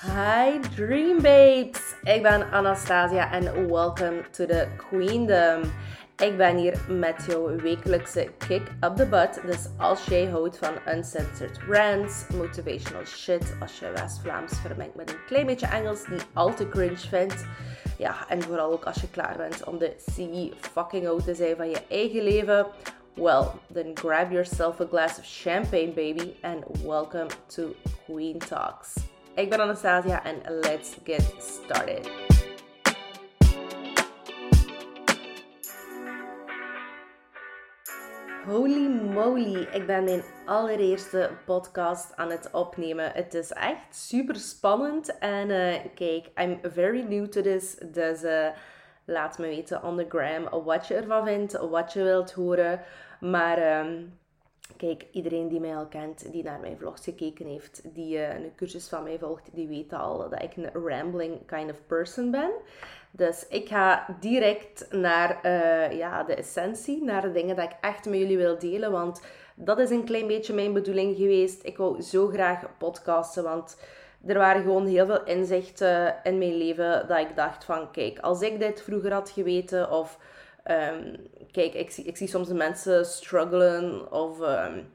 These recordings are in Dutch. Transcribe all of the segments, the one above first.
Hi Dream Babes! Ik ben Anastasia en welcome to the Queendom. Ik ben hier met jouw wekelijkse kick up the butt. Dus als jij houdt van uncensored rants, motivational shit, als je West-Vlaams vermengt met een klein beetje Engels, die al te cringe vindt. Ja, en vooral ook als je klaar bent om de CEO fucking out te zijn van je eigen leven. Well, then grab yourself a glass of champagne, baby, and welcome to Queen Talks. Ik ben Anastasia en let's get started. Holy moly, ik ben mijn allereerste podcast aan het opnemen. Het is echt super spannend en uh, kijk, I'm very new to this, dus uh, laat me weten on the gram wat je ervan vindt, wat je wilt horen. Maar um, kijk, iedereen die mij al kent, die naar mijn vlogs gekeken heeft, die uh, een cursus van mij volgt, die weet al dat ik een rambling kind of person ben. Dus ik ga direct naar uh, ja, de essentie, naar de dingen dat ik echt met jullie wil delen. Want dat is een klein beetje mijn bedoeling geweest. Ik wou zo graag podcasten, want er waren gewoon heel veel inzichten in mijn leven dat ik dacht van, kijk, als ik dit vroeger had geweten of... Um, kijk, ik zie, ik zie soms mensen struggelen of... Um,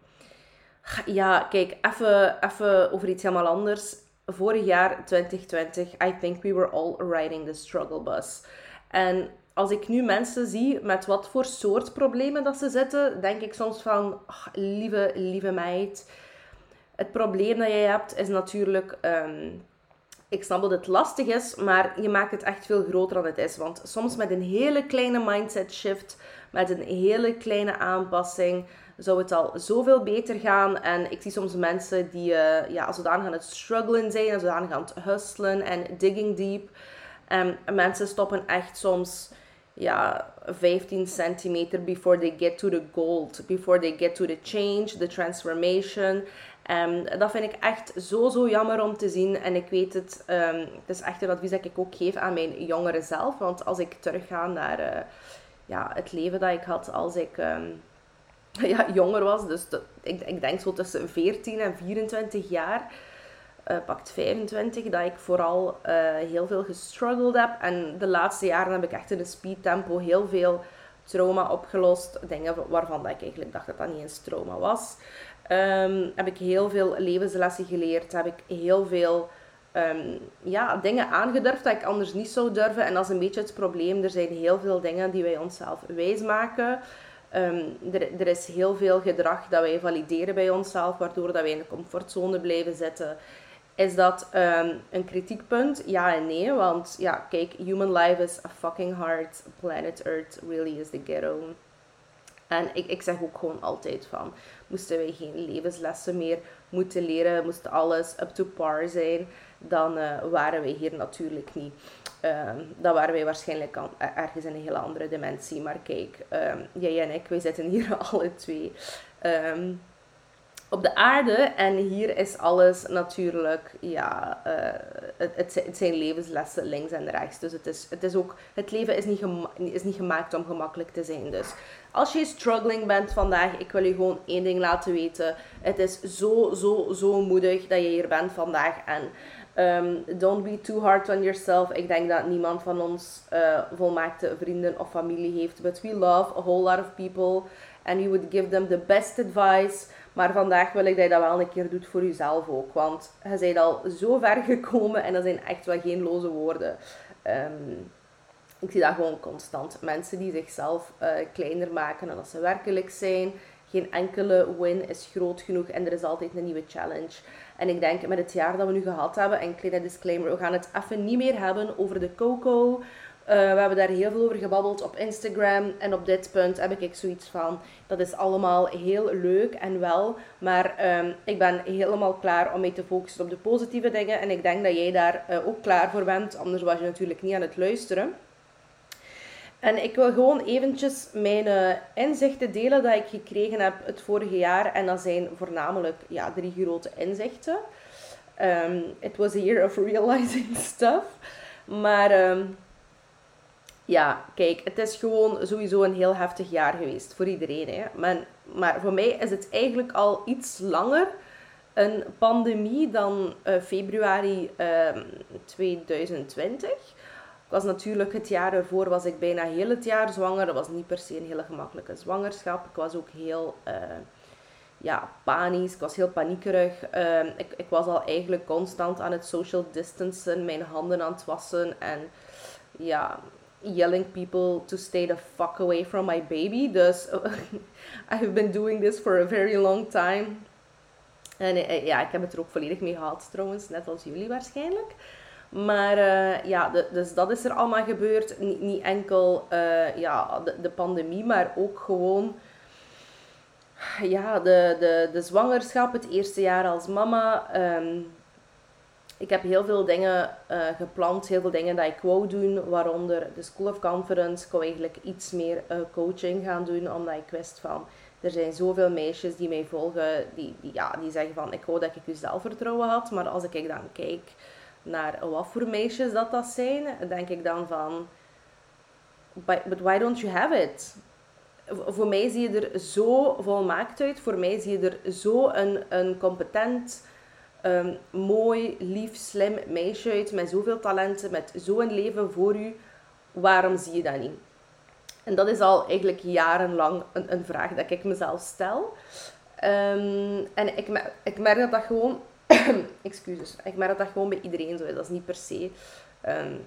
ja, kijk, even over iets helemaal anders vorig jaar 2020, I think we were all riding the struggle bus. En als ik nu mensen zie met wat voor soort problemen dat ze zitten, denk ik soms van, ach, lieve, lieve meid, het probleem dat jij hebt is natuurlijk, um, ik snap dat het lastig is, maar je maakt het echt veel groter dan het is. Want soms met een hele kleine mindset shift, met een hele kleine aanpassing, zou het al zoveel beter gaan. En ik zie soms mensen die uh, ja, zodanig aan het struggelen zijn en zodanig aan het hustlen en digging deep. En mensen stoppen echt soms ja, 15 centimeter before they get to the gold, before they get to the change, the transformation. En dat vind ik echt zo, zo jammer om te zien. En ik weet het, um, het is echt een advies dat ik ook geef aan mijn jongeren zelf. Want als ik terugga naar uh, ja, het leven dat ik had als ik um, ja, jonger was, dus ik, ik denk zo tussen 14 en 24 jaar, uh, pakt 25, dat ik vooral uh, heel veel gestruggeld heb. En de laatste jaren heb ik echt in een speed tempo heel veel trauma opgelost. Dingen waarvan ik eigenlijk dacht dat dat niet eens trauma was. Um, heb ik heel veel levenslessen geleerd. Heb ik heel veel um, ja, dingen aangedurfd dat ik anders niet zou durven. En dat is een beetje het probleem. Er zijn heel veel dingen die wij onszelf wijsmaken. Um, er, er, is heel veel gedrag dat wij valideren bij onszelf, waardoor dat wij in de comfortzone blijven zitten. Is dat um, een kritiekpunt? Ja en nee, want ja, kijk, human life is a fucking hard. Planet Earth really is the ghetto. En ik, ik zeg ook gewoon altijd van, moesten wij geen levenslessen meer moeten leren, moest alles up to par zijn, dan uh, waren wij hier natuurlijk niet. Um, dan waren wij waarschijnlijk ergens in een hele andere dimensie. Maar kijk, um, jij en ik, wij zitten hier alle twee um, op de aarde. En hier is alles natuurlijk, ja, uh, het, het, zijn levenslessen links en rechts. Dus het is, het is ook, het leven is niet, is niet gemaakt om gemakkelijk te zijn. Dus als je struggling bent vandaag, ik wil je gewoon één ding laten weten. Het is zo, zo, zo moedig dat je hier bent vandaag. En Um, don't be too hard on yourself. Ik denk dat niemand van ons uh, volmaakte vrienden of familie heeft. But we love a whole lot of people. And we would give them the best advice. Maar vandaag wil ik dat je dat wel een keer doet voor jezelf ook. Want je bent al zo ver gekomen en dat zijn echt wel geen loze woorden. Um, ik zie dat gewoon constant. Mensen die zichzelf uh, kleiner maken dan dat ze werkelijk zijn. Geen enkele win is groot genoeg en er is altijd een nieuwe challenge. En ik denk met het jaar dat we nu gehad hebben, en kleine disclaimer, we gaan het even niet meer hebben over de coco. Uh, we hebben daar heel veel over gebabbeld op Instagram. En op dit punt heb ik zoiets van: dat is allemaal heel leuk en wel. Maar um, ik ben helemaal klaar om mee te focussen op de positieve dingen. En ik denk dat jij daar uh, ook klaar voor bent. Anders was je natuurlijk niet aan het luisteren. En ik wil gewoon eventjes mijn uh, inzichten delen dat ik gekregen heb het vorige jaar. En dat zijn voornamelijk ja, drie grote inzichten. Um, it was a year of realizing stuff. Maar um, ja, kijk, het is gewoon sowieso een heel heftig jaar geweest voor iedereen. Hè. Maar, maar voor mij is het eigenlijk al iets langer een pandemie dan uh, februari 2020. Ehm, ik was natuurlijk het jaar ervoor was ik bijna heel het jaar zwanger. Dat was niet per se een hele gemakkelijke zwangerschap. Ik was ook heel uh, ja, panisch. Ik was heel paniekerig. Ehm, ik, ik was al eigenlijk constant aan het social distancen, mijn handen aan het wassen en ja, yelling people to stay the fuck away from my baby. Dus I've been doing this for a very long time. En eh, ja, ik heb het er ook volledig mee gehad trouwens, net als jullie waarschijnlijk. Maar uh, ja, dus dat is er allemaal gebeurd. Niet, enkel uh, ja, de, de, pandemie, maar ook gewoon ja, de, de, de zwangerschap, het eerste jaar als mama. Um, ik heb heel veel dingen uh, gepland, heel veel dingen dat ik wou doen, waaronder de School of Conference. Ik wou eigenlijk iets meer coaching gaan doen, omdat ik wist van er zijn zoveel meisjes die mij volgen, die, die, ja, die zeggen van, ik wou dat ik u zelfvertrouwen had. Maar als ik dan kijk naar wat voor meisjes dat dat zijn, denk ik dan van, but why don't you have it? Voor mij zie je er zo volmaakt uit. Voor mij zie je er zo een, een competent, um, mooi, lief, slim meisje uit. Met zoveel talenten, met zo'n leven voor u. Waarom zie je dat niet? En dat is al eigenlijk jarenlang een, een vraag dat ik mezelf stel. Um, en ik, ik merk dat dat gewoon... excuses. Ik merk dat dat gewoon bij iedereen zo is. Dat is niet per se... Um,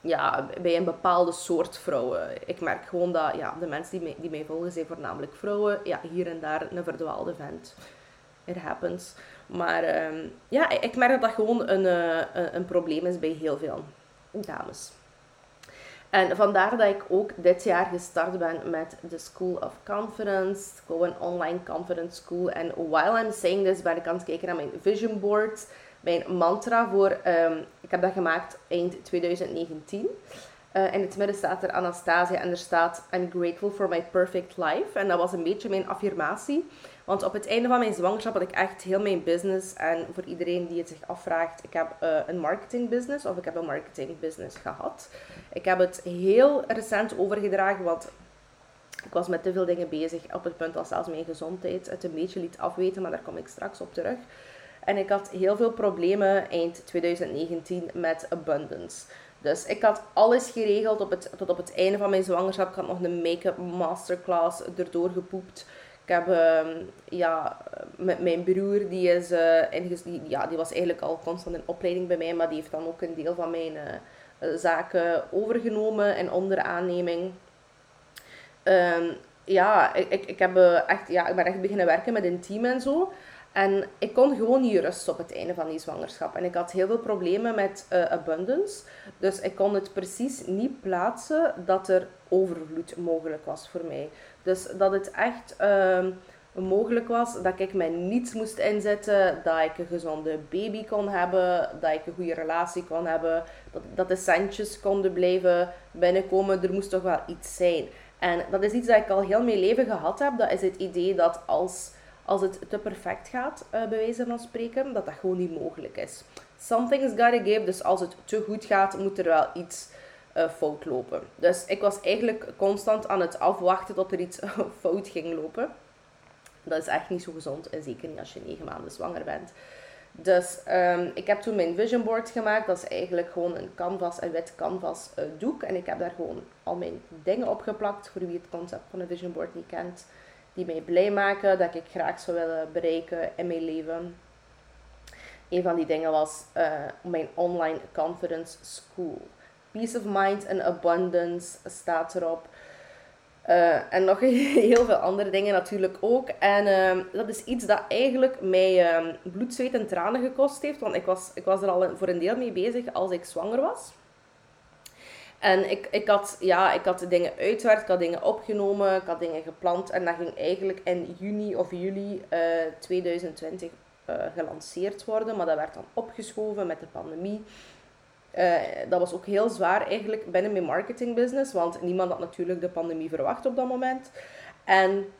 ja, bij een bepaalde soort vrouwen. Ik merk gewoon dat ja, de mensen die mij, die mij volgen zijn voornamelijk vrouwen. Ja, hier en daar een verdwaalde vent. It happens. Maar um, ja, ik merk dat dat gewoon een, uh, een, een probleem is bij heel veel dames. En vandaar dat ik ook dit jaar gestart ben met de School of Confidence. Gewoon online confidence school. En while I'm saying this ben ik aan het kijken naar mijn vision board. Mijn mantra voor, um, ik heb dat gemaakt eind 2019. Uh, in het midden staat er Anastasia en er staat I'm grateful for my perfect life. En dat was een beetje mijn affirmatie. Want op het einde van mijn zwangerschap had ik echt heel mijn business. En voor iedereen die het zich afvraagt, ik heb uh, een marketing business of ik heb een marketing business gehad. Ik heb het heel recent overgedragen, want ik was met te veel dingen bezig op het punt dat zelfs mijn gezondheid het een beetje liet afweten, maar daar kom ik straks op terug. En ik had heel veel problemen eind 2019 met abundance. Dus ik had alles geregeld op het, tot op het einde van mijn zwangerschap. Ik had nog een make-up masterclass erdoor gepoept. Ik heb ehm, ja, met mijn broer, die, is, uh, die, ja, die was eigenlijk al constant in opleiding bij mij, maar die heeft dan ook een deel van mijn uh, zaken overgenomen en onder aanneming. Um, ja, ik, ik, ik, heb, echt, ja, ik ben echt beginnen werken met een team en zo. En ik kon gewoon niet rusten op het einde van die zwangerschap. En ik had heel veel problemen met uh, abundance. Dus ik kon het precies niet plaatsen dat er overvloed mogelijk was voor mij. Dus dat het echt uh, mogelijk was dat ik mij niets moest inzetten, dat ik een gezonde baby kon hebben, dat ik een goede relatie kon hebben, dat, dat de centjes konden blijven binnenkomen. Er moest toch wel iets zijn. En dat is iets dat ik al heel mijn leven gehad heb. Dat is het idee dat als als het te perfect gaat, uh, bij wijze van spreken, dat dat gewoon niet mogelijk is. Something's gotta give, dus als het te goed gaat, moet er wel iets uh, fout lopen. Dus ik was eigenlijk constant aan het afwachten tot er iets fout ging lopen. Dat is echt niet zo gezond, en zeker niet als je negen maanden zwanger bent. Dus um, ik heb toen mijn vision board gemaakt. Dat is eigenlijk gewoon een canvas, een wit canvas uh, doek. En ik heb daar gewoon al mijn dingen opgeplakt. Voor wie het concept van een vision board niet kent die mij blij maken, dat ik graag zou willen bereiken in mijn leven. Een van die dingen was uh, mijn online confidence school. Peace of mind and abundance staat erop. Uh, en nog heel veel andere dingen natuurlijk ook. En uh, dat is iets dat eigenlijk mij uh, bloed, zweet en tranen gekost heeft. Want ik was, ik was er al voor een deel mee bezig als ik zwanger was. En ik, ik, had, ja, ik had dingen uitgewerkt, ik had dingen opgenomen, ik had dingen gepland. En dat ging eigenlijk in juni of juli uh, eh, 2020 uh, eh, gelanceerd worden. Maar dat werd dan opgeschoven met de pandemie. Uh, dat was ook heel zwaar eigenlijk binnen mijn marketingbusiness. Want niemand had natuurlijk de pandemie verwacht op dat moment. En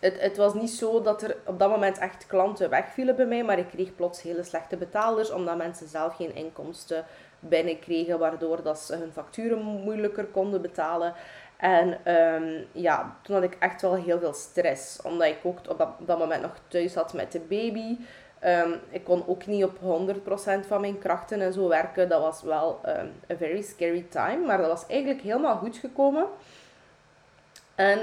het, het was niet zo dat er op dat moment echt klanten wegvielen bij mij. Maar ik kreeg plots hele slechte betalers. Omdat mensen zelf geen inkomsten binnenkregen, waardoor dat ze hun facturen moeilijker konden betalen. En um, ja, toen had ik echt wel heel veel stress, omdat ik ook op dat, dat moment nog thuis zat met de baby. Ehm, ik kon ook niet op 100% van mijn krachten en zo werken. Dat was wel um, a very scary time. Maar dat was eigenlijk helemaal goed gekomen. En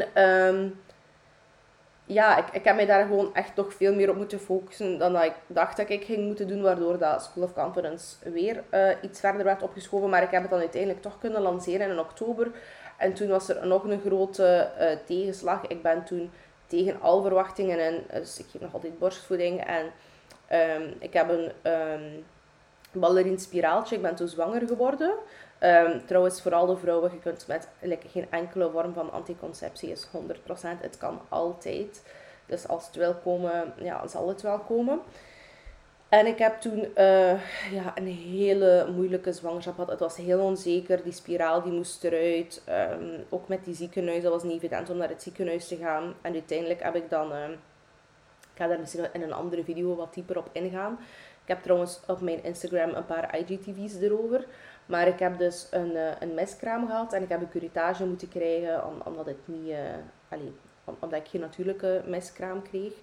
ja, ik, ik heb mij daar gewoon echt nog veel meer op moeten focussen dan dat ik dacht dat ik ging moeten doen. Waardoor dat School of Confidence weer uh, iets verder werd opgeschoven. Maar ik heb het dan uiteindelijk toch kunnen lanceren in oktober. En toen was er nog een grote uh, tegenslag. Ik ben toen tegen al verwachtingen en dus ik geef nog altijd borstvoeding. En um, ik heb een um, ballerien spiraaltje. Ik ben toen zwanger geworden. Um, trouwens, vooral de vrouwen, je kunt met geen enkele vorm van anticonceptie is 100%. Het kan altijd. Dus als het wil komen, ja, zal het wel komen. En ik heb toen uh, ja, een hele moeilijke zwangerschap gehad. Het was heel onzeker. Die spiraal die moest eruit. Um, ook met die ziekenhuis. Dat was niet evident om naar het ziekenhuis te gaan. En uiteindelijk heb ik dan... Uh, ik ga daar misschien in een andere video wat dieper op ingaan. Ik heb trouwens op mijn Instagram een paar IGTV's erover. Maar ik heb dus een, uh, een meskraam gehad en ik heb een curitage moeten krijgen omdat, het niet, uh, allee, omdat ik geen natuurlijke meskraam kreeg.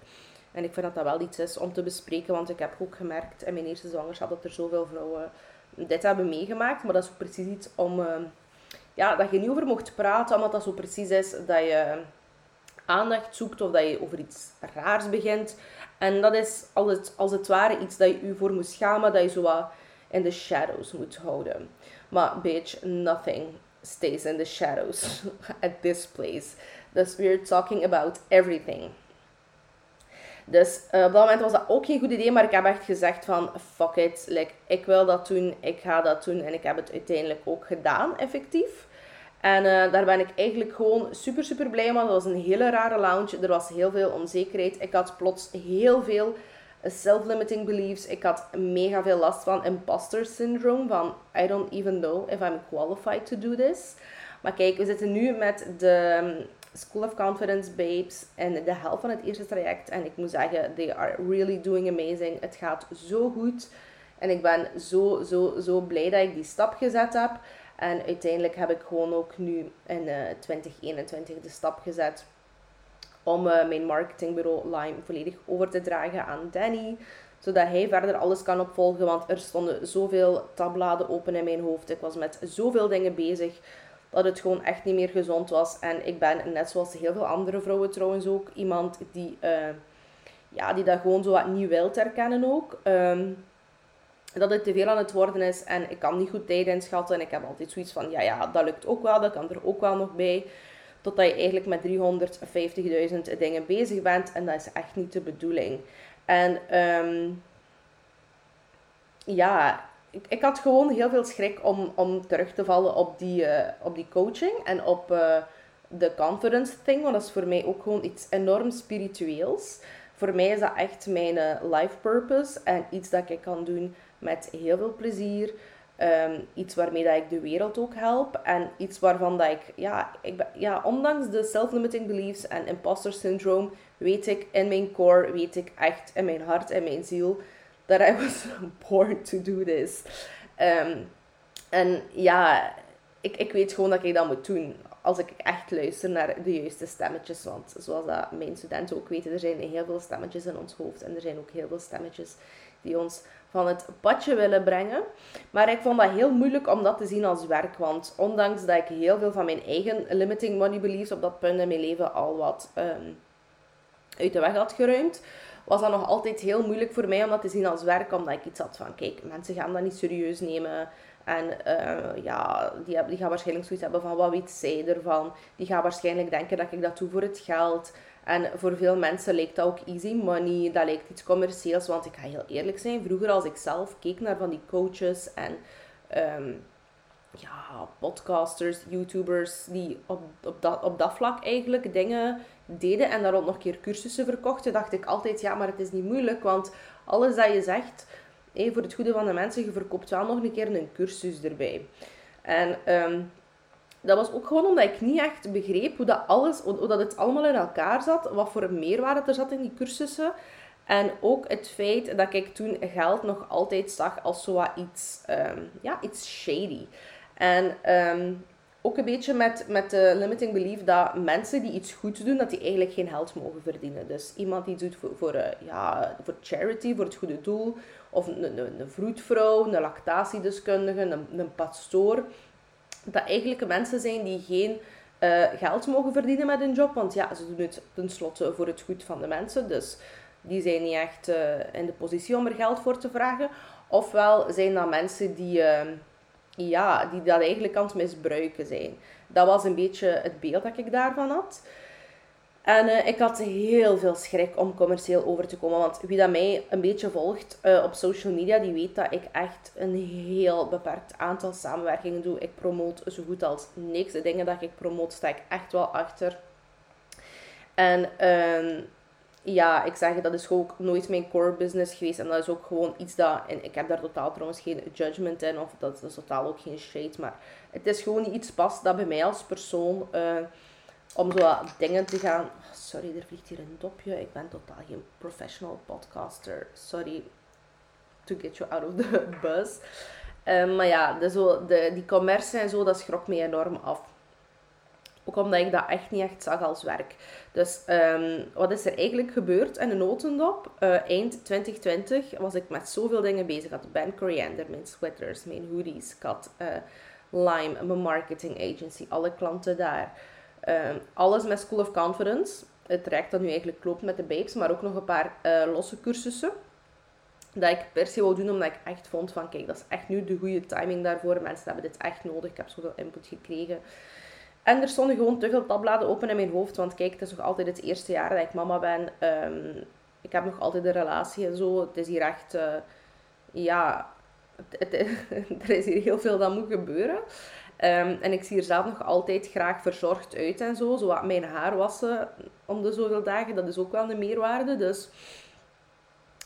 En ik vind dat dat wel iets is om te bespreken, want ik heb ook gemerkt in mijn eerste zwangerschap dat er zoveel vrouwen dit hebben meegemaakt. Maar dat is ook precies iets om, uh, ja, dat je niet over mocht praten, omdat dat zo precies is dat je aandacht zoekt of dat je over iets raars begint. En dat is als het, als het ware iets dat je je voor moet schamen, dat je zo wat in de shadows moet houden. Maar bitch, nothing stays in the shadows at this place. Dus we're talking about everything. Dus uh, op dat moment was dat ook geen goed idee, maar ik heb echt gezegd van fuck it, like, ik wil dat doen, ik ga dat doen en ik heb het uiteindelijk ook gedaan, effectief. En uh, daar ben ik eigenlijk gewoon super, super blij mee. Het was een hele rare lounge. Er was heel veel onzekerheid. Ik had plots heel veel self-limiting beliefs. Ik had mega veel last van imposter syndrome. Van I don't even know if I'm qualified to do this. Maar kijk, we zitten nu met de um, School of Confidence Babes en de helft van het eerste traject. En ik moet zeggen, they are really doing amazing. Het gaat zo goed. En ik ben zo, zo, zo blij dat ik die stap gezet heb. En uiteindelijk heb ik gewoon ook nu in uh, 2021 de stap gezet om uh, mijn marketingbureau Lime volledig over te dragen aan Danny. Zodat hij verder alles kan opvolgen. Want er stonden zoveel tabbladen open in mijn hoofd. Ik was met zoveel dingen bezig. Dat het gewoon echt niet meer gezond was. En ik ben, net zoals heel veel andere vrouwen trouwens ook, iemand die, uh, ja, die dat gewoon zo wat niet wil herkennen ook. Um, dat het te veel aan het worden is en ik kan niet goed tijd inschatten. En ik heb altijd zoiets van, ja, ja, dat lukt ook wel, dat kan er ook wel nog bij. Totdat je eigenlijk met 350.000 dingen bezig bent en dat is echt niet de bedoeling. En um, ja, ik, ik had gewoon heel veel schrik om, om terug te vallen op die, uh, op die coaching en op uh, de confidence thing. Want dat is voor mij ook gewoon iets enorm spiritueels. Voor mij is dat echt mijn uh, life purpose en iets dat ik kan doen met heel veel plezier. Um, iets waarmee dat ik de wereld ook help. En iets waarvan dat ik, ja, ik ja ondanks de self-limiting beliefs en imposter syndrome, weet ik in mijn core, weet ik echt in mijn hart en mijn ziel, dat I was born to do this. Um, en ja, ik, ik weet gewoon dat ik dat moet doen. Als ik echt luister naar de juiste stemmetjes. Want zoals dat mijn studenten ook weten, er zijn heel veel stemmetjes in ons hoofd. En er zijn ook heel veel stemmetjes die ons van het padje willen brengen. Maar ik vond dat heel moeilijk om dat te zien als werk. Want ondanks dat ik heel veel van mijn eigen limiting money beliefs op dat punt in mijn leven al wat um, uit de weg had geruimd, was dat nog altijd heel moeilijk voor mij om dat te zien als werk. Omdat ik iets had van, kijk, mensen gaan dat niet serieus nemen. En uh, ja, die, die gaan waarschijnlijk zoiets hebben van, wat weet zij ervan? Die gaan waarschijnlijk denken dat ik dat doe voor het geld. En voor veel mensen lijkt dat ook easy money. Dat lijkt iets commercieels. Want ik ga heel eerlijk zijn. Vroeger als ik zelf keek naar van die coaches en um, ja, podcasters, YouTubers. Die op, op, dat, op dat vlak eigenlijk dingen deden. En daar nog een keer cursussen verkochten. Dacht ik altijd, ja maar het is niet moeilijk. Want alles dat je zegt, voor het goede van de mensen. Je verkoopt wel nog een keer een cursus erbij. En... Um, dat was ook gewoon omdat ik niet echt begreep hoe dat, alles, hoe dat het allemaal in elkaar zat. Wat voor meerwaarde er zat in die cursussen. En ook het feit dat ik toen geld nog altijd zag als zo iets, um, ja, iets shady. En um, ook een beetje met, met de limiting belief dat mensen die iets goed doen, dat die eigenlijk geen geld mogen verdienen. Dus iemand die doet voor, uh, ja, voor charity, voor het goede doel, of een, een, een vroedvrouw, een lactatiedeskundige, een, een pastoor, dat eigenlijk mensen zijn die geen uh, geld mogen verdienen met hun job. Want ja, ze doen het tenslotte voor het goed van de mensen. Dus die zijn niet echt uh, in de positie om er geld voor te vragen. Ofwel zijn dat mensen die, uh, ja, die dat eigenlijk aan het misbruiken zijn. Dat was een beetje het beeld dat ik daarvan had. En uh, ik had heel veel schrik om commercieel over te komen. Want wie dat mij een beetje volgt uh, op social media, die weet dat ik echt een heel beperkt aantal samenwerkingen doe. Ik promoot zo goed als niks. De dingen dat ik promoot, sta ik echt wel achter. En uh, ja, ik zeg dat is ook nooit mijn core business geweest. En dat is ook gewoon iets dat... En ik heb daar totaal trouwens geen judgment in. Of dat, is totaal ook geen shade. Maar het is gewoon iets past dat bij mij als persoon eh, om zo dingen te gaan... Oh, sorry, er vliegt hier een dopje. Ik ben totaal geen professional podcaster. Sorry to get you out of the bus. Um, maar ja, de, zo, de, die commercie en zo, dat schrok me enorm af. Ook omdat ik dat echt niet echt zag als werk. Dus um, wat is er eigenlijk gebeurd in de notendop? Uh, eind 2020 was ik met zoveel dingen bezig. Ik had Ben Coriander, mijn sweaters, mijn hoodies. Had uh, Lime, mijn marketing agency, alle klanten daar. Um, alles met School of Confidence. Het traject dat nu eigenlijk loopt met de babes, maar ook nog een paar uh, losse cursussen. Dat ik per se wou doen, omdat ik echt vond van, kijk, dat is echt nu de goede timing daarvoor. Mensen hebben dit echt nodig. Ik heb zoveel input gekregen. En er stonden gewoon te veel tabbladen open in mijn hoofd. Want kijk, het is nog altijd het eerste jaar dat ik mama ben. Um, ik heb nog altijd een relatie en zo. Het is hier echt... Uh, ja... Het, het, er is hier heel veel dat moet gebeuren. Um, en ik zie er zelf nog altijd graag verzorgd uit en zo. Zo wat mijn haar wassen om de zoveel dagen, dat is ook wel een meerwaarde. Dus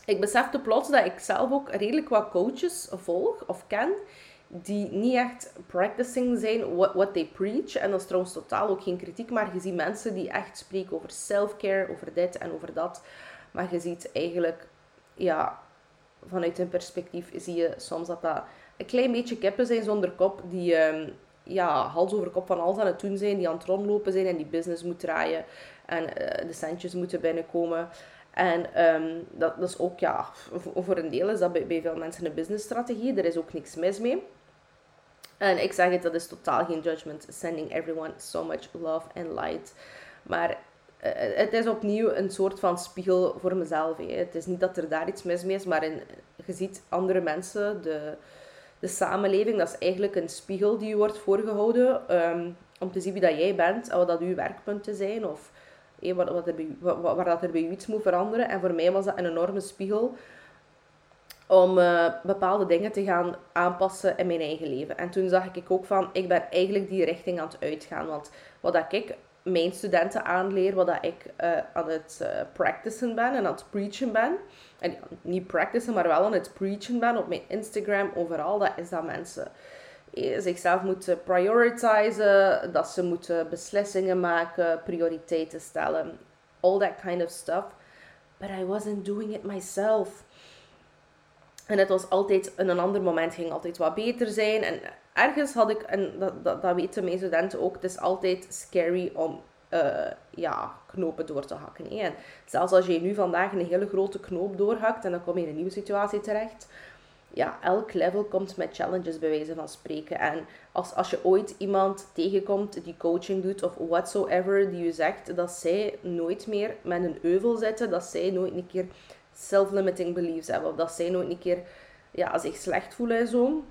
ik besefte plots dat ik zelf ook redelijk wat coaches volg of ken die niet echt practicing zijn what, what they preach. En dat is trouwens totaal ook geen kritiek, maar je ziet mensen die echt spreken over self-care, over dit en over dat. Maar je ziet eigenlijk, ja, vanuit hun perspectief zie je soms dat dat een klein beetje kippen zijn zonder kop, die um, ja, hals over kop van alles aan het doen zijn, die aan het rondlopen zijn en die business moet draaien en uh, de centjes moeten binnenkomen. En um, dat, dat, is ook, ja, voor een deel is dat bij, veel mensen een businessstrategie. Er is ook niks mis mee. En ik zeg het, dat is totaal geen judgment. Sending everyone so much love and light. Maar uh, het is opnieuw een soort van spiegel voor mezelf. Hè. Het is niet dat er daar iets mis mee is, maar in, je ziet andere mensen, de, de samenleving, dat is eigenlijk een spiegel die je wordt voorgehouden. Um, om te zien wie dat jij bent en wat dat uw werkpunten zijn. Of wat, wat er bij, waar, waar dat er bij u iets moet veranderen. En voor mij was dat een enorme spiegel om uh, bepaalde dingen te gaan aanpassen in mijn eigen leven. En toen zag ik ook van, ik ben eigenlijk die richting aan het uitgaan. Want wat dat ik mijn studenten aanleer, wat dat ik uh, aan het uh, practicen ben en aan het preachen ben. En niet practicen, maar wel aan het preachen ben op mijn Instagram, overal. Dat is dat mensen zichzelf moeten prioritizen, dat ze moeten beslissingen maken, prioriteiten stellen. All that kind of stuff. But I wasn't doing it myself. En het was altijd, in een ander moment ging altijd wat beter zijn. En ergens had ik, en dat, dat, dat weten mijn studenten ook, het is altijd scary om uh, ja, knopen door te hakken. En zelfs als je nu vandaag een hele grote knoop doorhakt en dan kom je in een nieuwe situatie terecht. Ja, elk level komt met challenges bij wijze van spreken. En als, als je ooit iemand tegenkomt die coaching doet of whatsoever, die je zegt dat zij nooit meer met een euvel zitten, dat zij nooit een keer self-limiting beliefs hebben. Of dat zij nooit een keer ja, zich slecht voelen en zo.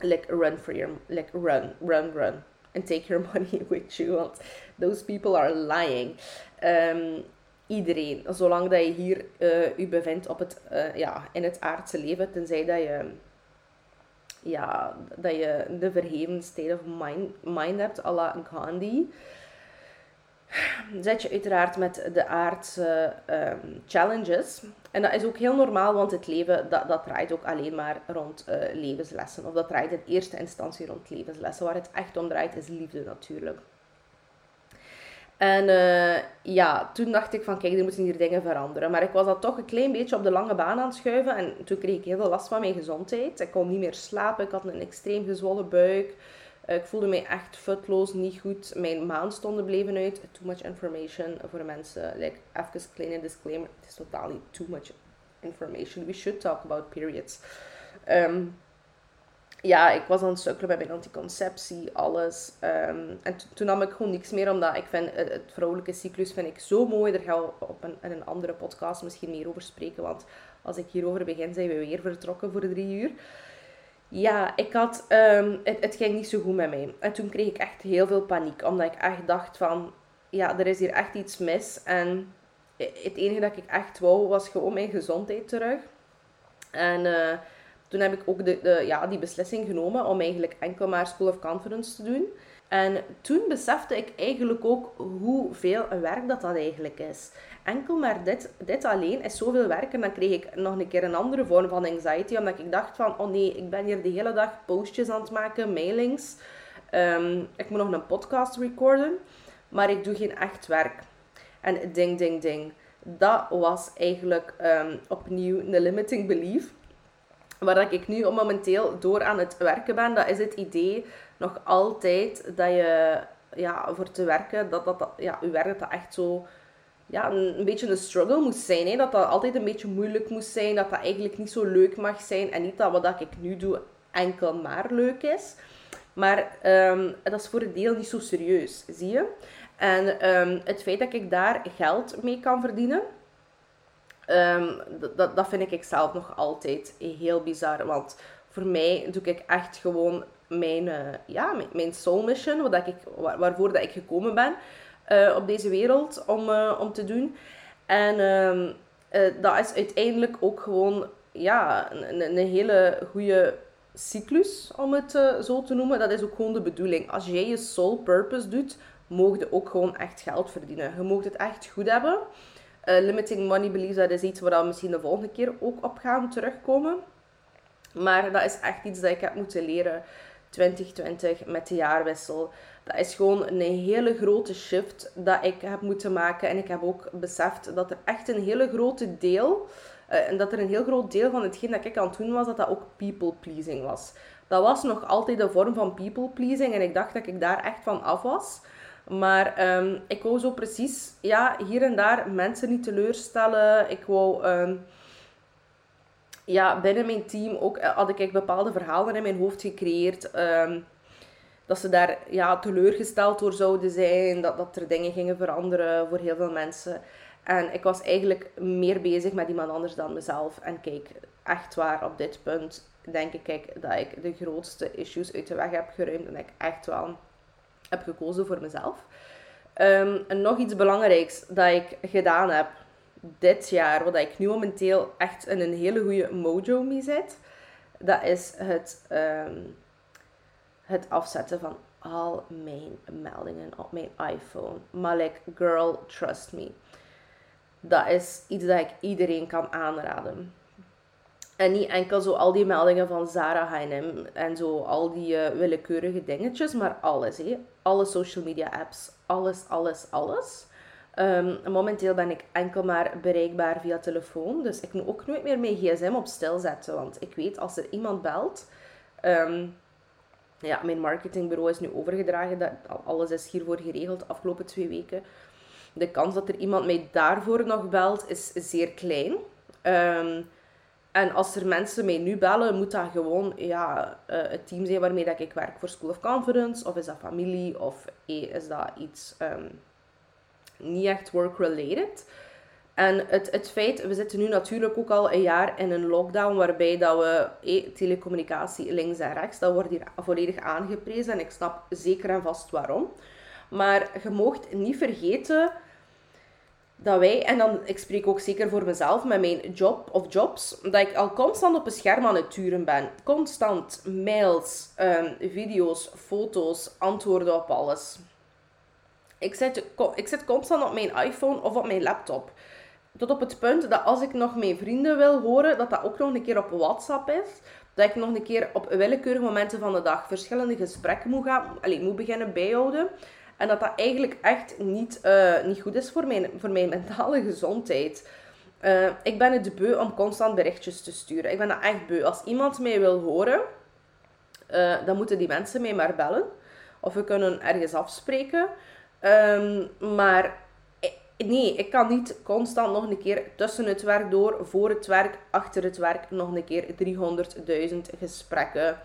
Like run for your... Like run, run, run. And take your money with you. Want those people are lying. Um, iedereen. Zolang dat je hier uh, je bevindt op het, uh, ja, in het aardse leven. Tenzij dat je... Ja, dat je de state of mind, hebt, à la Gandhi zet je uiteraard met de aardse um, challenges. En dat is ook heel normaal, want het leven dat, dat draait ook alleen maar rond uh, levenslessen. Of dat draait in eerste instantie rond levenslessen. Waar het echt om draait is liefde natuurlijk. En uh, ja, toen dacht ik van kijk, er moeten hier dingen veranderen. Maar ik was dat toch een klein beetje op de lange baan aan het schuiven. En toen kreeg ik heel veel last van mijn gezondheid. Ik kon niet meer slapen, ik had een extreem gezwollen buik. Ik voelde mij echt futloos, niet goed. Mijn maanstonden bleven uit. Too much information voor de mensen. Like, even een kleine disclaimer. Het is totaal niet too much information. We should talk about periods. Ehm, ja, ik was aan het sukkelen bij mijn anticonceptie, alles. Ehm, en toen nam ik gewoon niks meer, omdat ik vind het, vrouwelijke cyclus vind ik zo mooi. Daar gaan we op een, een andere podcast misschien meer over spreken, want als ik hierover begin, zijn we weer vertrokken voor drie uur. Ja, ik had, um, het, het ging niet zo goed met mij. En toen kreeg ik echt heel veel paniek, omdat ik echt dacht van, ja, er is hier echt iets mis. En het enige dat ik echt wou, was gewoon mijn gezondheid terug. En... Uh, toen heb ik ook de, de, ja, die beslissing genomen om eigenlijk enkel maar School of Conference te doen. En toen besefte ik eigenlijk ook hoeveel werk dat dat eigenlijk is. Enkel maar dit, dit alleen is zoveel werk. En dan kreeg ik nog een keer een andere vorm van anxiety. Omdat ik dacht van, oh nee, ik ben hier de hele dag postjes aan het maken, mailings. Ehm, ik moet nog een podcast recorden. Maar ik doe geen echt werk. En ding, ding, ding. Dat was eigenlijk um, opnieuw een limiting belief waar ik nu momenteel door aan het werken ben, dat is het idee nog altijd dat je ja, voor te werken, dat, dat, ja, je werk dat echt zo ja, een, beetje een struggle moest zijn. Hè? Dat dat altijd een beetje moeilijk moest zijn, dat dat eigenlijk niet zo leuk mag zijn en niet dat wat ik nu doe enkel maar leuk is. Maar um, dat is voor een deel niet zo serieus, zie je? En um, het feit dat ik daar geld mee kan verdienen, Um, dat, dat vind ik zelf nog altijd heel bizar. Want voor mij doe ik echt gewoon mijn, uh, ja, mijn, soul mission, wat ik, waar, waarvoor dat ik gekomen ben uh, op deze wereld om, uh, om te doen. En um, dat is uiteindelijk ook gewoon ja, een, een hele goede cyclus, om het zo te noemen. Dat is ook gewoon de bedoeling. Als jij je soul purpose doet, mogen je ook gewoon echt geld verdienen. Je mag het echt goed hebben. Limiting money beliefs, dat is iets waar we misschien de volgende keer ook op gaan terugkomen. Maar dat is echt iets dat ik heb moeten leren 2020 met de jaarwissel. Dat is gewoon een hele grote shift dat ik heb moeten maken. En ik heb ook beseft dat er echt een hele grote deel, uh, en dat er een heel groot deel van hetgeen dat ik aan het doen was, dat dat ook people pleasing was. Dat was nog altijd een vorm van people pleasing en ik dacht dat ik daar echt van af was. Maar um, ik wou zo precies, ja, hier en daar mensen niet teleurstellen. Ik wou, um, ja, binnen mijn team ook, eh, had ik bepaalde verhalen in mijn hoofd gecreëerd. Um, dat ze daar ja, teleurgesteld door zouden zijn. Dat, dat er dingen gingen veranderen voor heel veel mensen. En ik was eigenlijk meer bezig met iemand anders dan mezelf. En kijk, echt waar, op dit punt denk ik dat ik de grootste issues uit de weg heb geruimd. En ik echt wel heb gekozen voor mezelf. Um, en nog iets belangrijks dat ik gedaan heb dit jaar, wat ik nu momenteel echt in een hele goede mojo mee zit, dat is het, ehm, het afzetten van al mijn meldingen op mijn iPhone. Maar like, girl, trust me. Dat is iets dat ik iedereen kan aanraden. En niet enkel zo al die meldingen van Zara H&M en zo al die uh, willekeurige dingetjes, maar alles. Hé. Alle social media apps, alles, alles, alles. Um, momenteel ben ik enkel maar bereikbaar via telefoon. Dus ik moet ook nooit meer mijn gsm op stil zetten. Want ik weet, als er iemand belt... Um, ja, mijn marketingbureau is nu overgedragen. Dat, alles is hiervoor geregeld de afgelopen twee weken. De kans dat er iemand mij daarvoor nog belt, is zeer klein. Um, en als er mensen mij nu bellen, moet dat gewoon ja, uh, het team zijn waarmee dat ik werk voor School of Conference. Of is dat familie? Of is dat iets niet echt work-related? En het, het feit, we zitten nu natuurlijk ook al een jaar in een lockdown waarbij dat we eh, telecommunicatie links en rechts, dat wordt hier volledig aangeprezen. En ik snap zeker en vast waarom. Maar je moogt niet vergeten dat wij, en dan, ik spreek ook zeker voor mezelf met mijn job of jobs, dat ik al constant op een scherm aan het turen ben. Constant mails, um, video's, foto's, antwoorden op alles. Ik zit, ik zit constant op mijn iPhone of op mijn laptop. Tot op het punt dat als ik nog mijn vrienden wil horen, dat dat ook nog een keer op WhatsApp is. Dat ik nog een keer op willekeurige momenten van de dag verschillende gesprekken moet, gaan, allez, moet beginnen bijhouden. En dat dat eigenlijk echt niet, uh, niet goed is voor mijn, voor mijn mentale gezondheid. Uh, ik ben het beu om constant berichtjes te sturen. Ik ben dat echt beu. Als iemand mij wil horen, uh, dan moeten die mensen mij maar bellen. Of we kunnen ergens afspreken. Um, maar nee, ik kan niet constant nog een keer tussen het werk door, voor het werk, achter het werk, nog een keer 300.000 gesprekken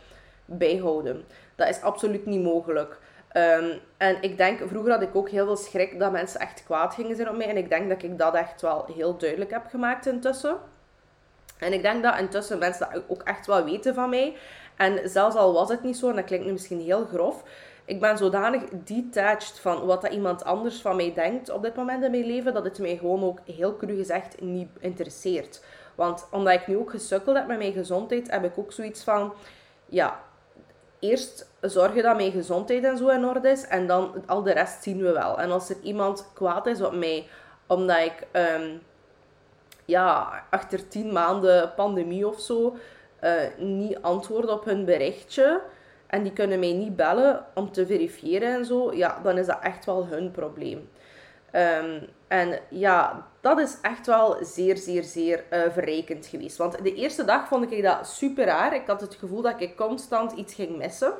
bijhouden. Dat is absoluut niet mogelijk. Um, en ik denk, vroeger had ik ook heel veel schrik dat mensen echt kwaad gingen zijn op mij. En ik denk dat ik dat echt wel heel duidelijk heb gemaakt intussen. En ik denk dat intussen mensen dat ook echt wel weten van mij. En zelfs al was het niet zo, en dat klinkt nu misschien heel grof, ik ben zodanig detached van wat dat iemand anders van mij denkt op dit moment in mijn leven, dat het mij gewoon ook heel cru gezegd niet interesseert. Want omdat ik nu ook gesukkeld heb met mijn gezondheid, heb ik ook zoiets van, ja, eerst zorgen dat mijn gezondheid en zo in orde is, en dan al de rest zien we wel. En als er iemand kwaad is op mij, omdat ik, um, ja, achter tien maanden pandemie of zo, uh, niet antwoord op hun berichtje, en die kunnen mij niet bellen om te verifiëren en zo, ja, dan is dat echt wel hun probleem. Um, en ja, dat is echt wel zeer, zeer, zeer uh, verrijkend geweest. Want de eerste dag vond ik dat super raar. Ik had het gevoel dat ik constant iets ging missen.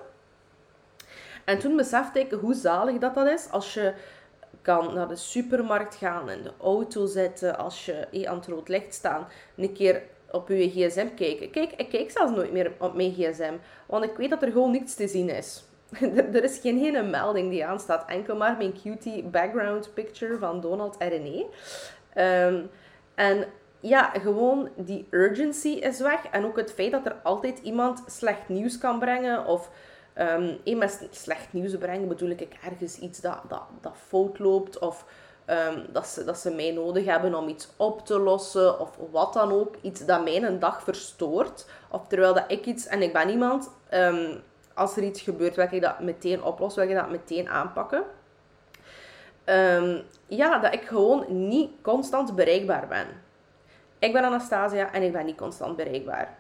En toen besefte ik hoe zalig dat, dat is als je kan naar de supermarkt gaan, in de auto zitten, als je eh, aan het rood licht staan, een keer op je gsm kijken. Kijk, ik kijk zelfs nooit meer op mijn gsm, want ik weet dat er gewoon niets te zien is. er, is geen hele melding die aanstaat, enkel maar mijn cutie background picture van Donald en René. Um, en ja, gewoon die urgency is weg. En ook het feit dat er altijd iemand slecht nieuws kan brengen. Of um, met slecht nieuws brengen bedoel ik ergens iets dat, dat, dat fout loopt. Of Ehm, dat, ze, dat ze mij nodig hebben om iets op te lossen of wat dan ook. Iets dat mij een dag verstoort. Of terwijl dat ik iets, en ik ben iemand, um, als er iets gebeurt, wil ik dat meteen oplossen, wil ik dat meteen aanpakken. Um, ja, dat ik gewoon niet constant bereikbaar ben. Ik ben Anastasia en ik ben niet constant bereikbaar.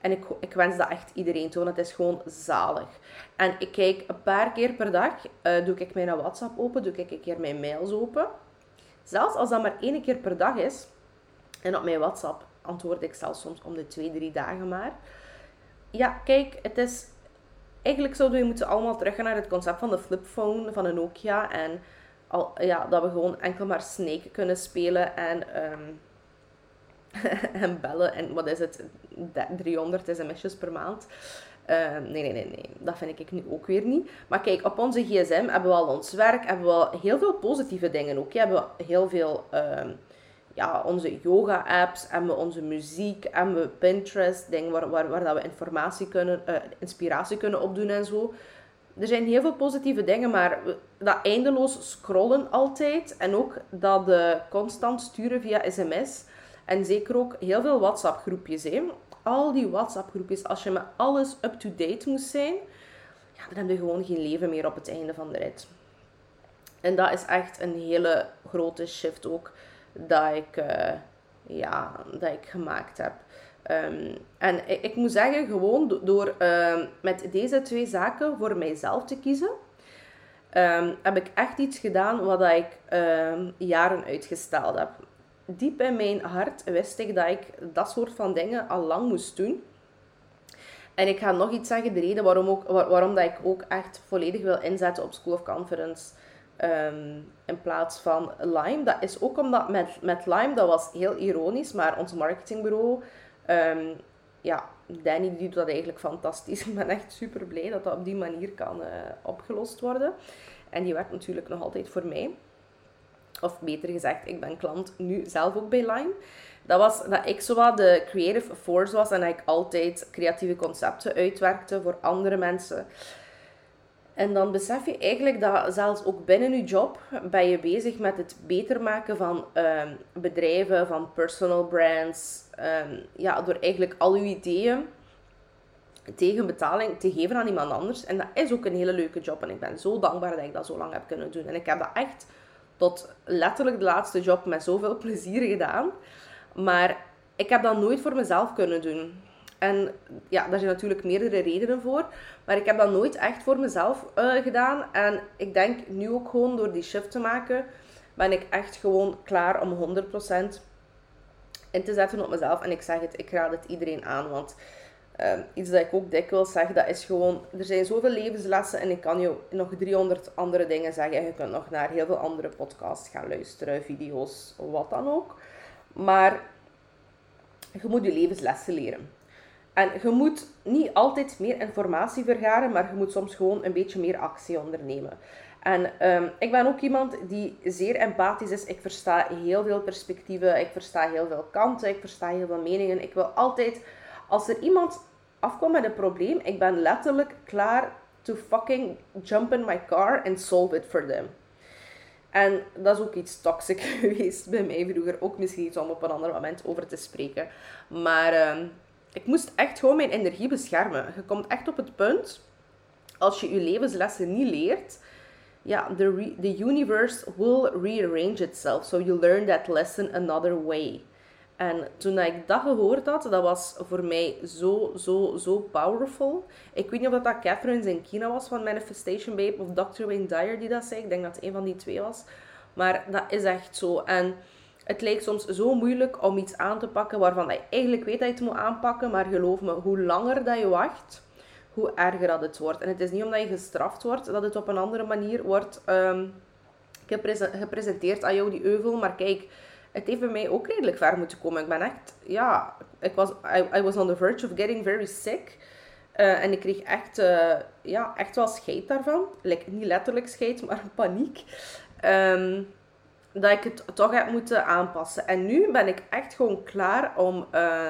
En ik, wens dat echt iedereen toe, want het is gewoon zalig. En ik kijk een paar keer per dag, uh, doe ik mijn WhatsApp open, doe ik een keer mijn mails open. Zelfs als dat maar één keer per dag is, en op mijn WhatsApp antwoord ik zelfs soms om de twee, drie dagen maar. Ja, kijk, het is... Eigenlijk zouden we moeten allemaal teruggaan naar het concept van de flipphone van een Nokia. En al, ja, dat we gewoon enkel maar Snake kunnen spelen en... Um, en bellen. En wat is het? 300 sms'jes per maand. Uh, nee, nee, nee, nee. Dat vind ik nu ook weer niet. Maar kijk, op onze gsm hebben we al ons werk, hebben we al heel veel positieve dingen ook. Hebben we heel veel, uh, ja, onze yoga-apps, hebben we onze muziek, hebben we Pinterest, dingen waar, waar, waar dat we informatie kunnen, uh, inspiratie kunnen opdoen en zo. Er zijn heel veel positieve dingen, maar dat eindeloos scrollen altijd en ook dat uh, constant sturen via sms en zeker ook heel veel WhatsApp-groepjes. Al die WhatsApp-groepjes, als je met alles up-to-date moest zijn, ja, dan heb je gewoon geen leven meer op het einde van de rit. En dat is echt een hele grote shift ook dat ik, uh, ja, dat ik gemaakt heb. Um, en ik, moet zeggen, gewoon door uh, met deze twee zaken voor mijzelf te kiezen, um, heb ik echt iets gedaan wat ik jaren uitgesteld heb diep in mijn hart wist ik dat ik dat soort van dingen al lang moest doen. En ik ga nog iets zeggen, de reden waarom, ook, waarom dat ik ook echt volledig wil inzetten op School of Conference um, in plaats van Lime. Dat is ook omdat met, met Lime, dat was heel ironisch, maar ons marketingbureau, um, ja, Danny doet dat eigenlijk fantastisch. Ik ben echt super blij dat dat op die manier kan uh, opgelost worden. En die werkt natuurlijk nog altijd voor mij. Of beter gezegd, ik ben klant nu zelf ook bij Line. Dat was dat ik zo wat de creative force was en dat ik altijd creatieve concepten uitwerkte voor andere mensen. En dan besef je eigenlijk dat zelfs ook binnen je job ben je bezig met het beter maken van um, bedrijven, van personal brands. Um, ja, door eigenlijk al je ideeën tegen betaling te geven aan iemand anders. En dat is ook een hele leuke job. En ik ben zo dankbaar dat ik dat zo lang heb kunnen doen. En ik heb dat echt tot letterlijk de laatste job met zoveel plezier gedaan. Maar ik heb dat nooit voor mezelf kunnen doen. En ja, daar zijn natuurlijk meerdere redenen voor. Maar ik heb dat nooit echt voor mezelf uh, gedaan. En ik denk nu ook gewoon door die shift te maken, ben ik echt gewoon klaar om 100% in te zetten op mezelf. En ik zeg het, ik raad het iedereen aan. Want ehm, iets dat ik ook dikwijls zeg, dat is gewoon, er zijn zoveel levenslessen en ik kan je nog 300 andere dingen zeggen. Je kunt nog naar heel veel andere podcasts gaan luisteren, video's, wat dan ook. Maar je moet je levenslessen leren. En je moet niet altijd meer informatie vergaren, maar je moet soms gewoon een beetje meer actie ondernemen. En ehm, ik ben ook iemand die zeer empathisch is. Ik versta heel veel perspectieven, ik versta heel veel kanten, ik versta heel veel meningen. Ik wil altijd, als er iemand afkomt met een probleem, ik ben letterlijk klaar to fucking jump in my car and solve it for them. En dat is ook iets toxic geweest bij mij vroeger. Ook misschien iets om op een ander moment over te spreken. Maar ehm, ik moest echt gewoon mijn energie beschermen. Je komt echt op het punt, als je je levenslessen niet leert, ja, the, the universe will rearrange itself. So you learn that lesson another way. En toen ik dat gehoord had, dat was voor mij zo, zo, zo powerful. Ik weet niet of dat Catherine Zenkina was van Manifestation Babe of Dr. Wayne Dyer die dat zei. Ik denk dat het een van die twee was. Maar dat is echt zo. En het lijkt soms zo moeilijk om iets aan te pakken waarvan je eigenlijk weet dat je het moet aanpakken. Maar geloof me, hoe langer dat je wacht, hoe erger dat het wordt. En het is niet omdat je gestraft wordt, dat het op een andere manier wordt um, gepresenteerd aan jou, die euvel. Maar kijk, het heeft bij mij ook redelijk ver moeten komen. Ik ben echt, ja, ik was, I, I was on the verge of getting very sick. Uh, en ik kreeg echt, uh, ja, echt wel scheid daarvan. Like, niet letterlijk scheid, maar paniek. Um, dat ik het toch heb moeten aanpassen. En nu ben ik echt gewoon klaar om uh,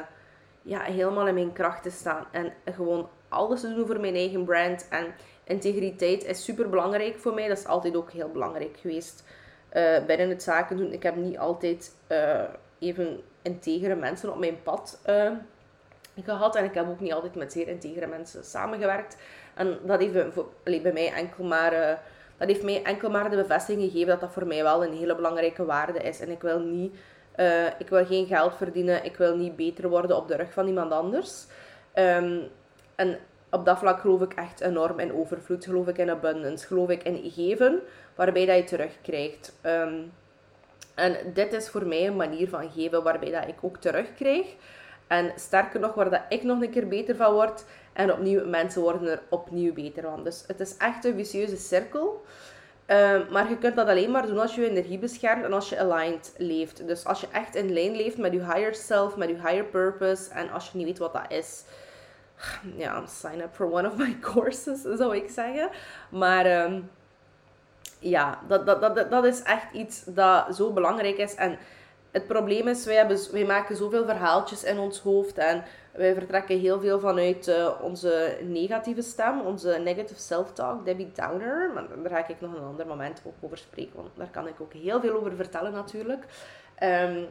ja, helemaal in mijn kracht te staan. En gewoon alles te doen voor mijn eigen brand. En integriteit is super belangrijk voor mij. Dat is altijd ook heel belangrijk geweest uh, binnen het zaken doen. Ik heb niet altijd uh, even integere mensen op mijn pad uh, gehad. En ik heb ook niet altijd met zeer integere mensen samengewerkt. En dat heeft bij mij enkel maar... dat heeft mij enkel maar de bevestiging gegeven dat dat voor mij wel een hele belangrijke waarde is. En ik wil niet... ik wil geen geld verdienen. Ik wil niet beter worden op de rug van iemand anders. Um, en op dat vlak geloof ik echt enorm in overvloed. Geloof ik in abundance. Geloof ik in geven, waarbij dat je terugkrijgt. Um, en dit is voor mij een manier van geven waarbij dat ik ook terugkrijg. En sterker nog, waar dat ik nog een keer beter van word. En opnieuw, mensen worden er opnieuw beter van. Dus het is echt een vicieuze cirkel. Um, maar je kunt dat alleen maar doen als je je energie beschermt en als je aligned leeft. Dus als je echt in lijn leeft met je higher self, met je higher purpose. En als je niet weet wat dat is ja, sign up for one of my courses, zou ik zeggen. Maar um, ja, dat, dat, dat, dat is echt iets dat zo belangrijk is. En het probleem is, wij, hebben, wij maken zoveel verhaaltjes in ons hoofd en wij vertrekken heel veel vanuit uh, onze negatieve stem, onze negative self-talk, Debbie Downer. Maar daar ga ik nog een ander moment ook over spreken, want daar kan ik ook heel veel over vertellen natuurlijk. Um,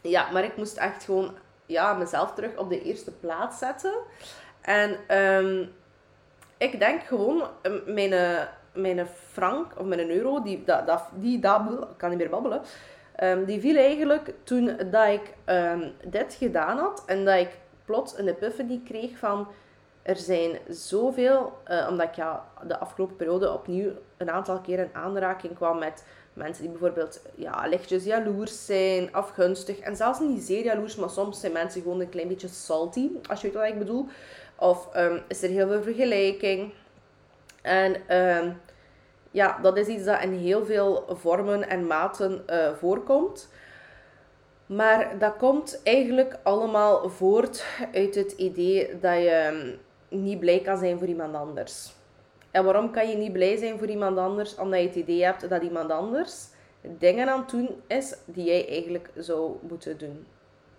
ja, maar ik moest echt gewoon ja, mezelf terug op de eerste plaats zetten. En um, ik denk gewoon, ehm, mijn, mijn frank of mijn euro, die, dat, die kan niet meer babbelen, um, die viel eigenlijk toen dat ik dit gedaan had en dat ik plots een epiphany kreeg van er zijn zoveel, uh, omdat ik ja, de afgelopen periode opnieuw een aantal keer in aanraking kwam met Mensen die bijvoorbeeld ja, lichtjes jaloers zijn, afgunstig. En zelfs niet zeer jaloers, maar soms zijn mensen gewoon een klein beetje salty, als je weet wat ik bedoel. Of um, is er heel veel vergelijking. En um, ja, dat is iets dat in heel veel vormen en maten uh, voorkomt. Maar dat komt eigenlijk allemaal voort uit het idee dat je um, niet blij kan zijn voor iemand anders. En waarom kan je niet blij zijn voor iemand anders? Omdat je het idee hebt dat iemand anders dingen aan het doen is die jij eigenlijk zou moeten doen.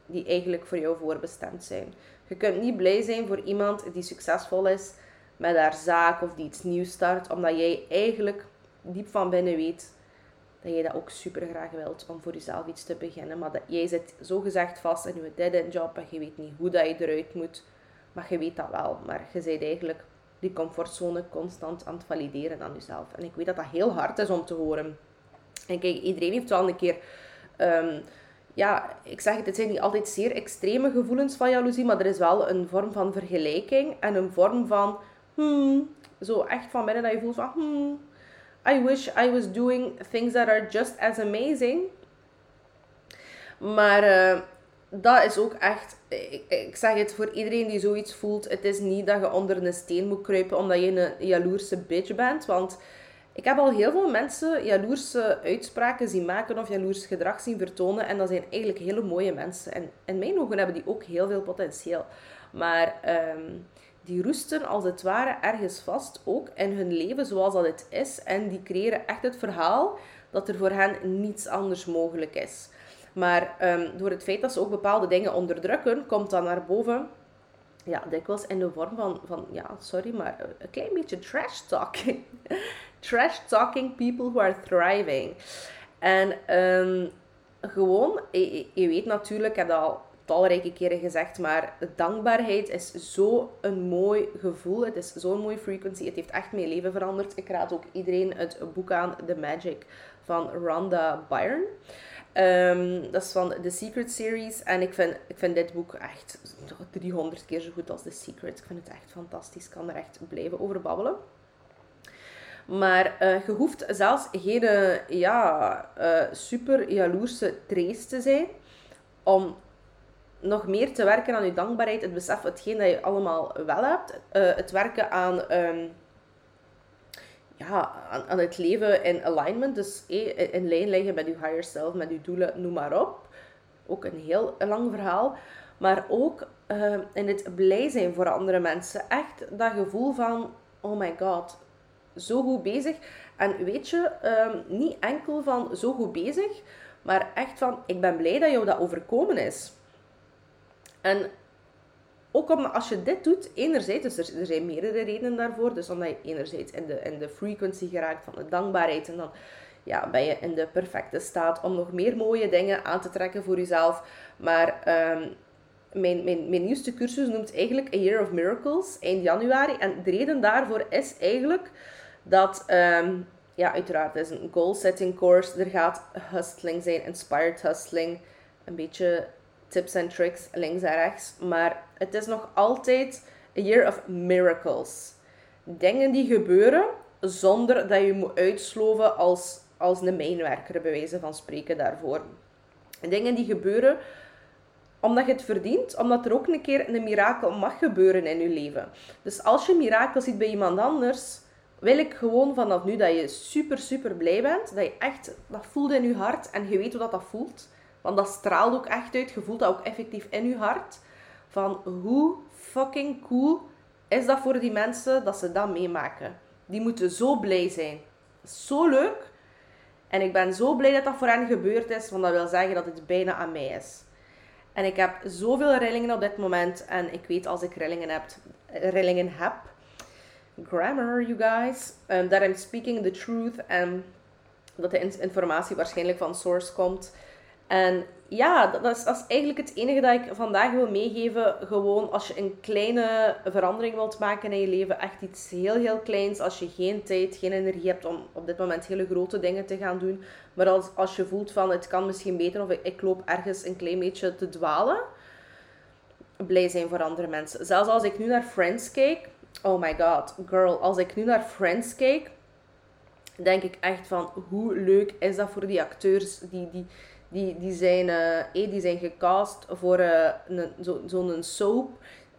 Die eigenlijk voor jou voorbestemd zijn. Je kunt niet blij zijn voor iemand die succesvol is met haar zaak of die iets nieuws start, omdat jij eigenlijk diep van binnen weet dat jij dat ook super graag wilt om voor jezelf iets te beginnen. Maar dat, jij zit zo gezegd vast in je dead-end job en je weet niet hoe dat je eruit moet. Maar je weet dat wel. Maar je bent eigenlijk die comfortzone constant aan het valideren aan jezelf. En ik weet dat dat heel hard is om te horen. En kijk, iedereen heeft wel een keer... Um, ja, ik zeg het, het zijn niet altijd zeer extreme gevoelens van jaloezie, maar er is wel een vorm van vergelijking en een vorm van... Hmm, zo echt van binnen dat je voelt van... Hmm, I wish I was doing things that are just as amazing. Maar uh, dat is ook echt, ik, ik zeg het voor iedereen die zoiets voelt, het is niet dat je onder een steen moet kruipen omdat je een jaloerse bitch bent, want ik heb al heel veel mensen jaloerse uitspraken zien maken of jaloers gedrag zien vertonen en dat zijn eigenlijk hele mooie mensen. En in mijn ogen hebben die ook heel veel potentieel. Maar ehm, die roesten als het ware ergens vast, ook in hun leven zoals dat het is. En die creëren echt het verhaal dat er voor hen niets anders mogelijk is. Maar um, door het feit dat ze ook bepaalde dingen onderdrukken, komt dat naar boven. Ja, dikwijls in de vorm van, van ja, sorry, maar een klein beetje trash talking. trash talking people who are thriving. En um, gewoon, je, je, weet natuurlijk, ik heb dat al talrijke keren gezegd, maar dankbaarheid is zo een mooi gevoel. Het is zo'n mooie frequency. Het heeft echt mijn leven veranderd. Ik raad ook iedereen het boek aan, The Magic, van Rhonda Byrne. Um, dat is van The Secret Series. En ik vind, ik vind dit boek echt 300 keer zo goed als The Secret. Ik vind het echt fantastisch. Ik kan er echt blijven over babbelen. Maar uh, je hoeft zelfs geen ja, uh, super jaloerse trace te zijn om nog meer te werken aan je dankbaarheid, het besef, hetgeen dat je allemaal wel hebt, het werken aan, um, ja, aan, het leven in alignment, dus eh, in lijn liggen met je higher self, met je doelen, noem maar op. Ook een heel lang verhaal. Maar ook uh, in het blij zijn voor andere mensen. Echt dat gevoel van, oh my god, zo goed bezig. En weet je, um, niet enkel van zo goed bezig, maar echt van, ik ben blij dat jou dat overkomen is. En ook omdat als je dit doet, enerzijds, dus er, zijn meerdere redenen daarvoor. Dus omdat je enerzijds in de, in de frequency geraakt van de dankbaarheid. En dan ja, ben je in de perfecte staat om nog meer mooie dingen aan te trekken voor jezelf. Maar um, mijn, mijn, nieuwste cursus noemt eigenlijk A Year of Miracles, eind januari. En de reden daarvoor is eigenlijk dat, um, ja, uiteraard, het is een goal-setting course. Er gaat hustling zijn, inspired hustling. Een beetje tips en tricks links en rechts. Maar het is nog altijd a year of miracles. Dingen die gebeuren zonder dat je moet uitsloven als, als een mijnwerker, bij wijze van spreken daarvoor. Dingen die gebeuren omdat je het verdient, omdat er ook een keer een mirakel mag gebeuren in je leven. Dus als je mirakel ziet bij iemand anders, wil ik gewoon vanaf nu dat je super, super blij bent. Dat je echt, dat voelt in je hart en je weet hoe dat, dat voelt. Want dat straalt ook echt uit. Je voelt dat ook effectief in je hart. Van hoe fucking cool is dat voor die mensen dat ze dat meemaken. Die moeten zo blij zijn. Zo leuk. En ik ben zo blij dat dat voor hen gebeurd is. Want dat wil zeggen dat het bijna aan mij is. En ik heb zoveel rillingen op dit moment. En ik weet als ik rillingen heb, rillingen heb grammar, you guys, um, that I'm speaking the truth en dat de informatie waarschijnlijk van source komt. En ja, dat is, eigenlijk het enige dat ik vandaag wil meegeven. Gewoon als je een kleine verandering wilt maken in je leven, echt iets heel, heel kleins. Als je geen tijd, geen energie hebt om op dit moment hele grote dingen te gaan doen. Maar als, als je voelt van het kan misschien beter of ik, ik loop ergens een klein beetje te dwalen. Blij zijn voor andere mensen. Zelfs als ik nu naar Friends kijk. Oh my god, girl. Als ik nu naar Friends kijk, denk ik echt van hoe leuk is dat voor die acteurs die... die die, die, zijn, uh, die zijn gecast voor uh, zo'n zo soap.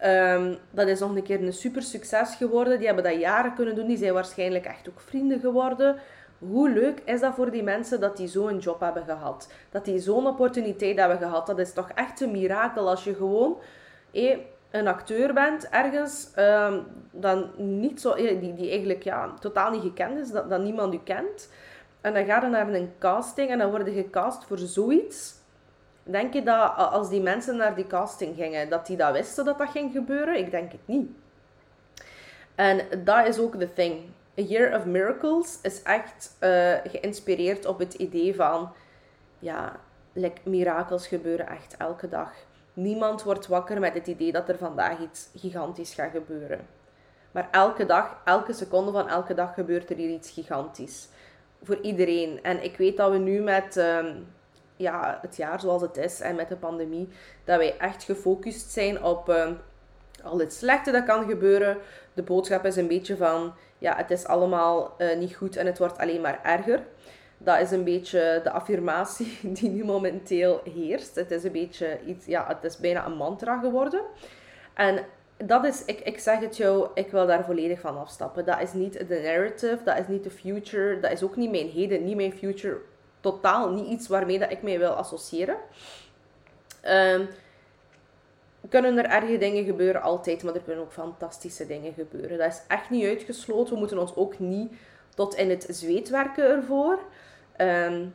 Um, dat is nog een keer een super succes geworden. Die hebben dat jaren kunnen doen. Die zijn waarschijnlijk echt ook vrienden geworden. Hoe leuk is dat voor die mensen dat die zo'n job hebben gehad? Dat die zo'n opportuniteit hebben gehad. Dat is toch echt een mirakel als je gewoon hey, een acteur bent ergens um, dan niet zo, die, die eigenlijk ja, totaal niet gekend is, dat, dat niemand u kent. En dan ga je naar een casting en dan word je gecast voor zoiets. Denk je dat als die mensen naar die casting gingen, dat die dat wisten dat dat ging gebeuren? Ik denk het niet. En dat is ook de thing. A Year of Miracles is echt uh, geïnspireerd op het idee van, ja, like, mirakels gebeuren echt elke dag. Niemand wordt wakker met het idee dat er vandaag iets gigantisch gaat gebeuren. Maar elke dag, elke seconde van elke dag gebeurt er hier iets gigantisch voor iedereen. En ik weet dat we nu met ehm, ja, het jaar zoals het is en met de pandemie, dat wij echt gefocust zijn op uh, al het slechte dat kan gebeuren. De boodschap is een beetje van, ja, het is allemaal uh, niet goed en het wordt alleen maar erger. Dat is een beetje de affirmatie die nu momenteel heerst. Het is een beetje iets, ja, het is bijna een mantra geworden. En dat is, ik, ik zeg het jou, ik wil daar volledig van afstappen. Dat is niet de narrative, dat is niet de future, dat is ook niet mijn heden, niet mijn future. Totaal niet iets waarmee dat ik mij wil associëren. Um, kunnen er erge dingen gebeuren, altijd, maar er kunnen ook fantastische dingen gebeuren. Dat is echt niet uitgesloten. We moeten ons ook niet tot in het zweet werken ervoor. Ehm,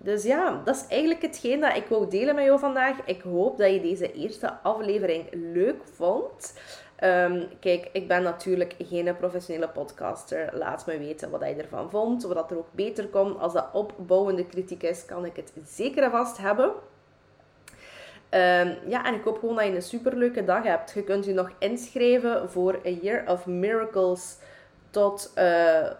dus ja, dat is eigenlijk hetgeen dat ik wou delen met jou vandaag. Ik hoop dat je deze eerste aflevering leuk vond. Ehm, kijk, ik ben natuurlijk geen professionele podcaster. Laat me weten wat je ervan vond. Dat er ook beter komt. Als dat opbouwende kritiek is, kan ik het zeker en vast hebben. Um, ja, en ik hoop gewoon dat je een superleuke dag hebt. Je kunt je nog inschrijven voor A Year of Miracles tot uh,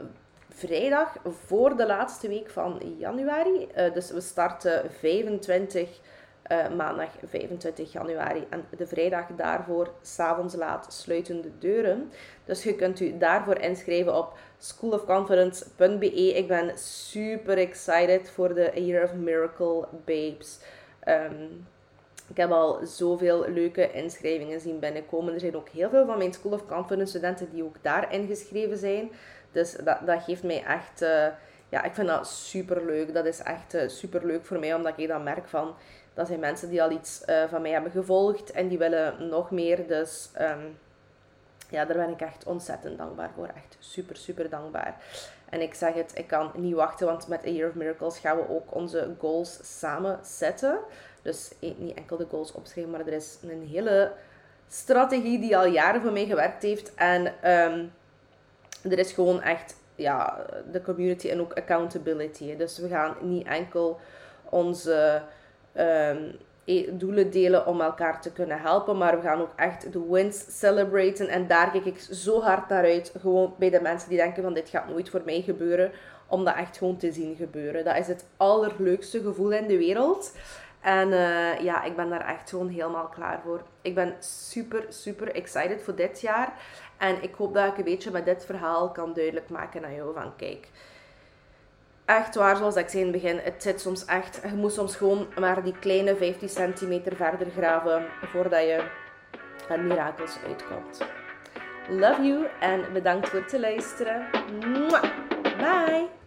vrijdag voor de laatste week van januari. Uh, dus we starten 25 uh, eh, maandag 25 januari. En de vrijdag daarvoor, s'avonds laat, sluiten de deuren. Dus je kunt u daarvoor inschrijven op schoolofconfidence.be. Ik ben super excited voor de Year of Miracle Babes. Um, ik heb al zoveel leuke inschrijvingen zien binnenkomen. Er zijn ook heel veel van mijn School of Confidence studenten die ook daar ingeschreven zijn. Dus dat, dat geeft mij echt... Uh, ja, ik vind dat super leuk. Dat is echt uh, super leuk voor mij, omdat ik dan merk van... Dat zijn mensen die al iets uh, van mij hebben gevolgd en die willen nog meer. Dus um, ja, daar ben ik echt ontzettend dankbaar voor. Echt super, super dankbaar. En ik zeg het, ik kan niet wachten, want met A Year of Miracles gaan we ook onze goals samen zetten. Dus niet enkel de goals opschrijven, maar er is een hele strategie die al jaren voor mij gewerkt heeft. En um, er is gewoon echt ja, de community en ook accountability. Dus we gaan niet enkel onze um, doelen delen om elkaar te kunnen helpen, maar we gaan ook echt de wins celebraten. En daar kijk ik zo hard naar uit. Gewoon bij de mensen die denken van dit gaat nooit voor mij gebeuren, om dat echt gewoon te zien gebeuren. Dat is het allerleukste gevoel in de wereld. En uh, ja, ik ben daar echt gewoon helemaal klaar voor. Ik ben super, super excited voor dit jaar. En ik hoop dat ik een beetje met dit verhaal kan duidelijk maken aan jou van kijk. Echt waar, zoals ik zei in het begin, het zit soms echt... Je moet soms gewoon maar die kleine 15 centimeter verder graven voordat je aan mirakels uitkomt. Love you en bedankt voor het luisteren. Bye!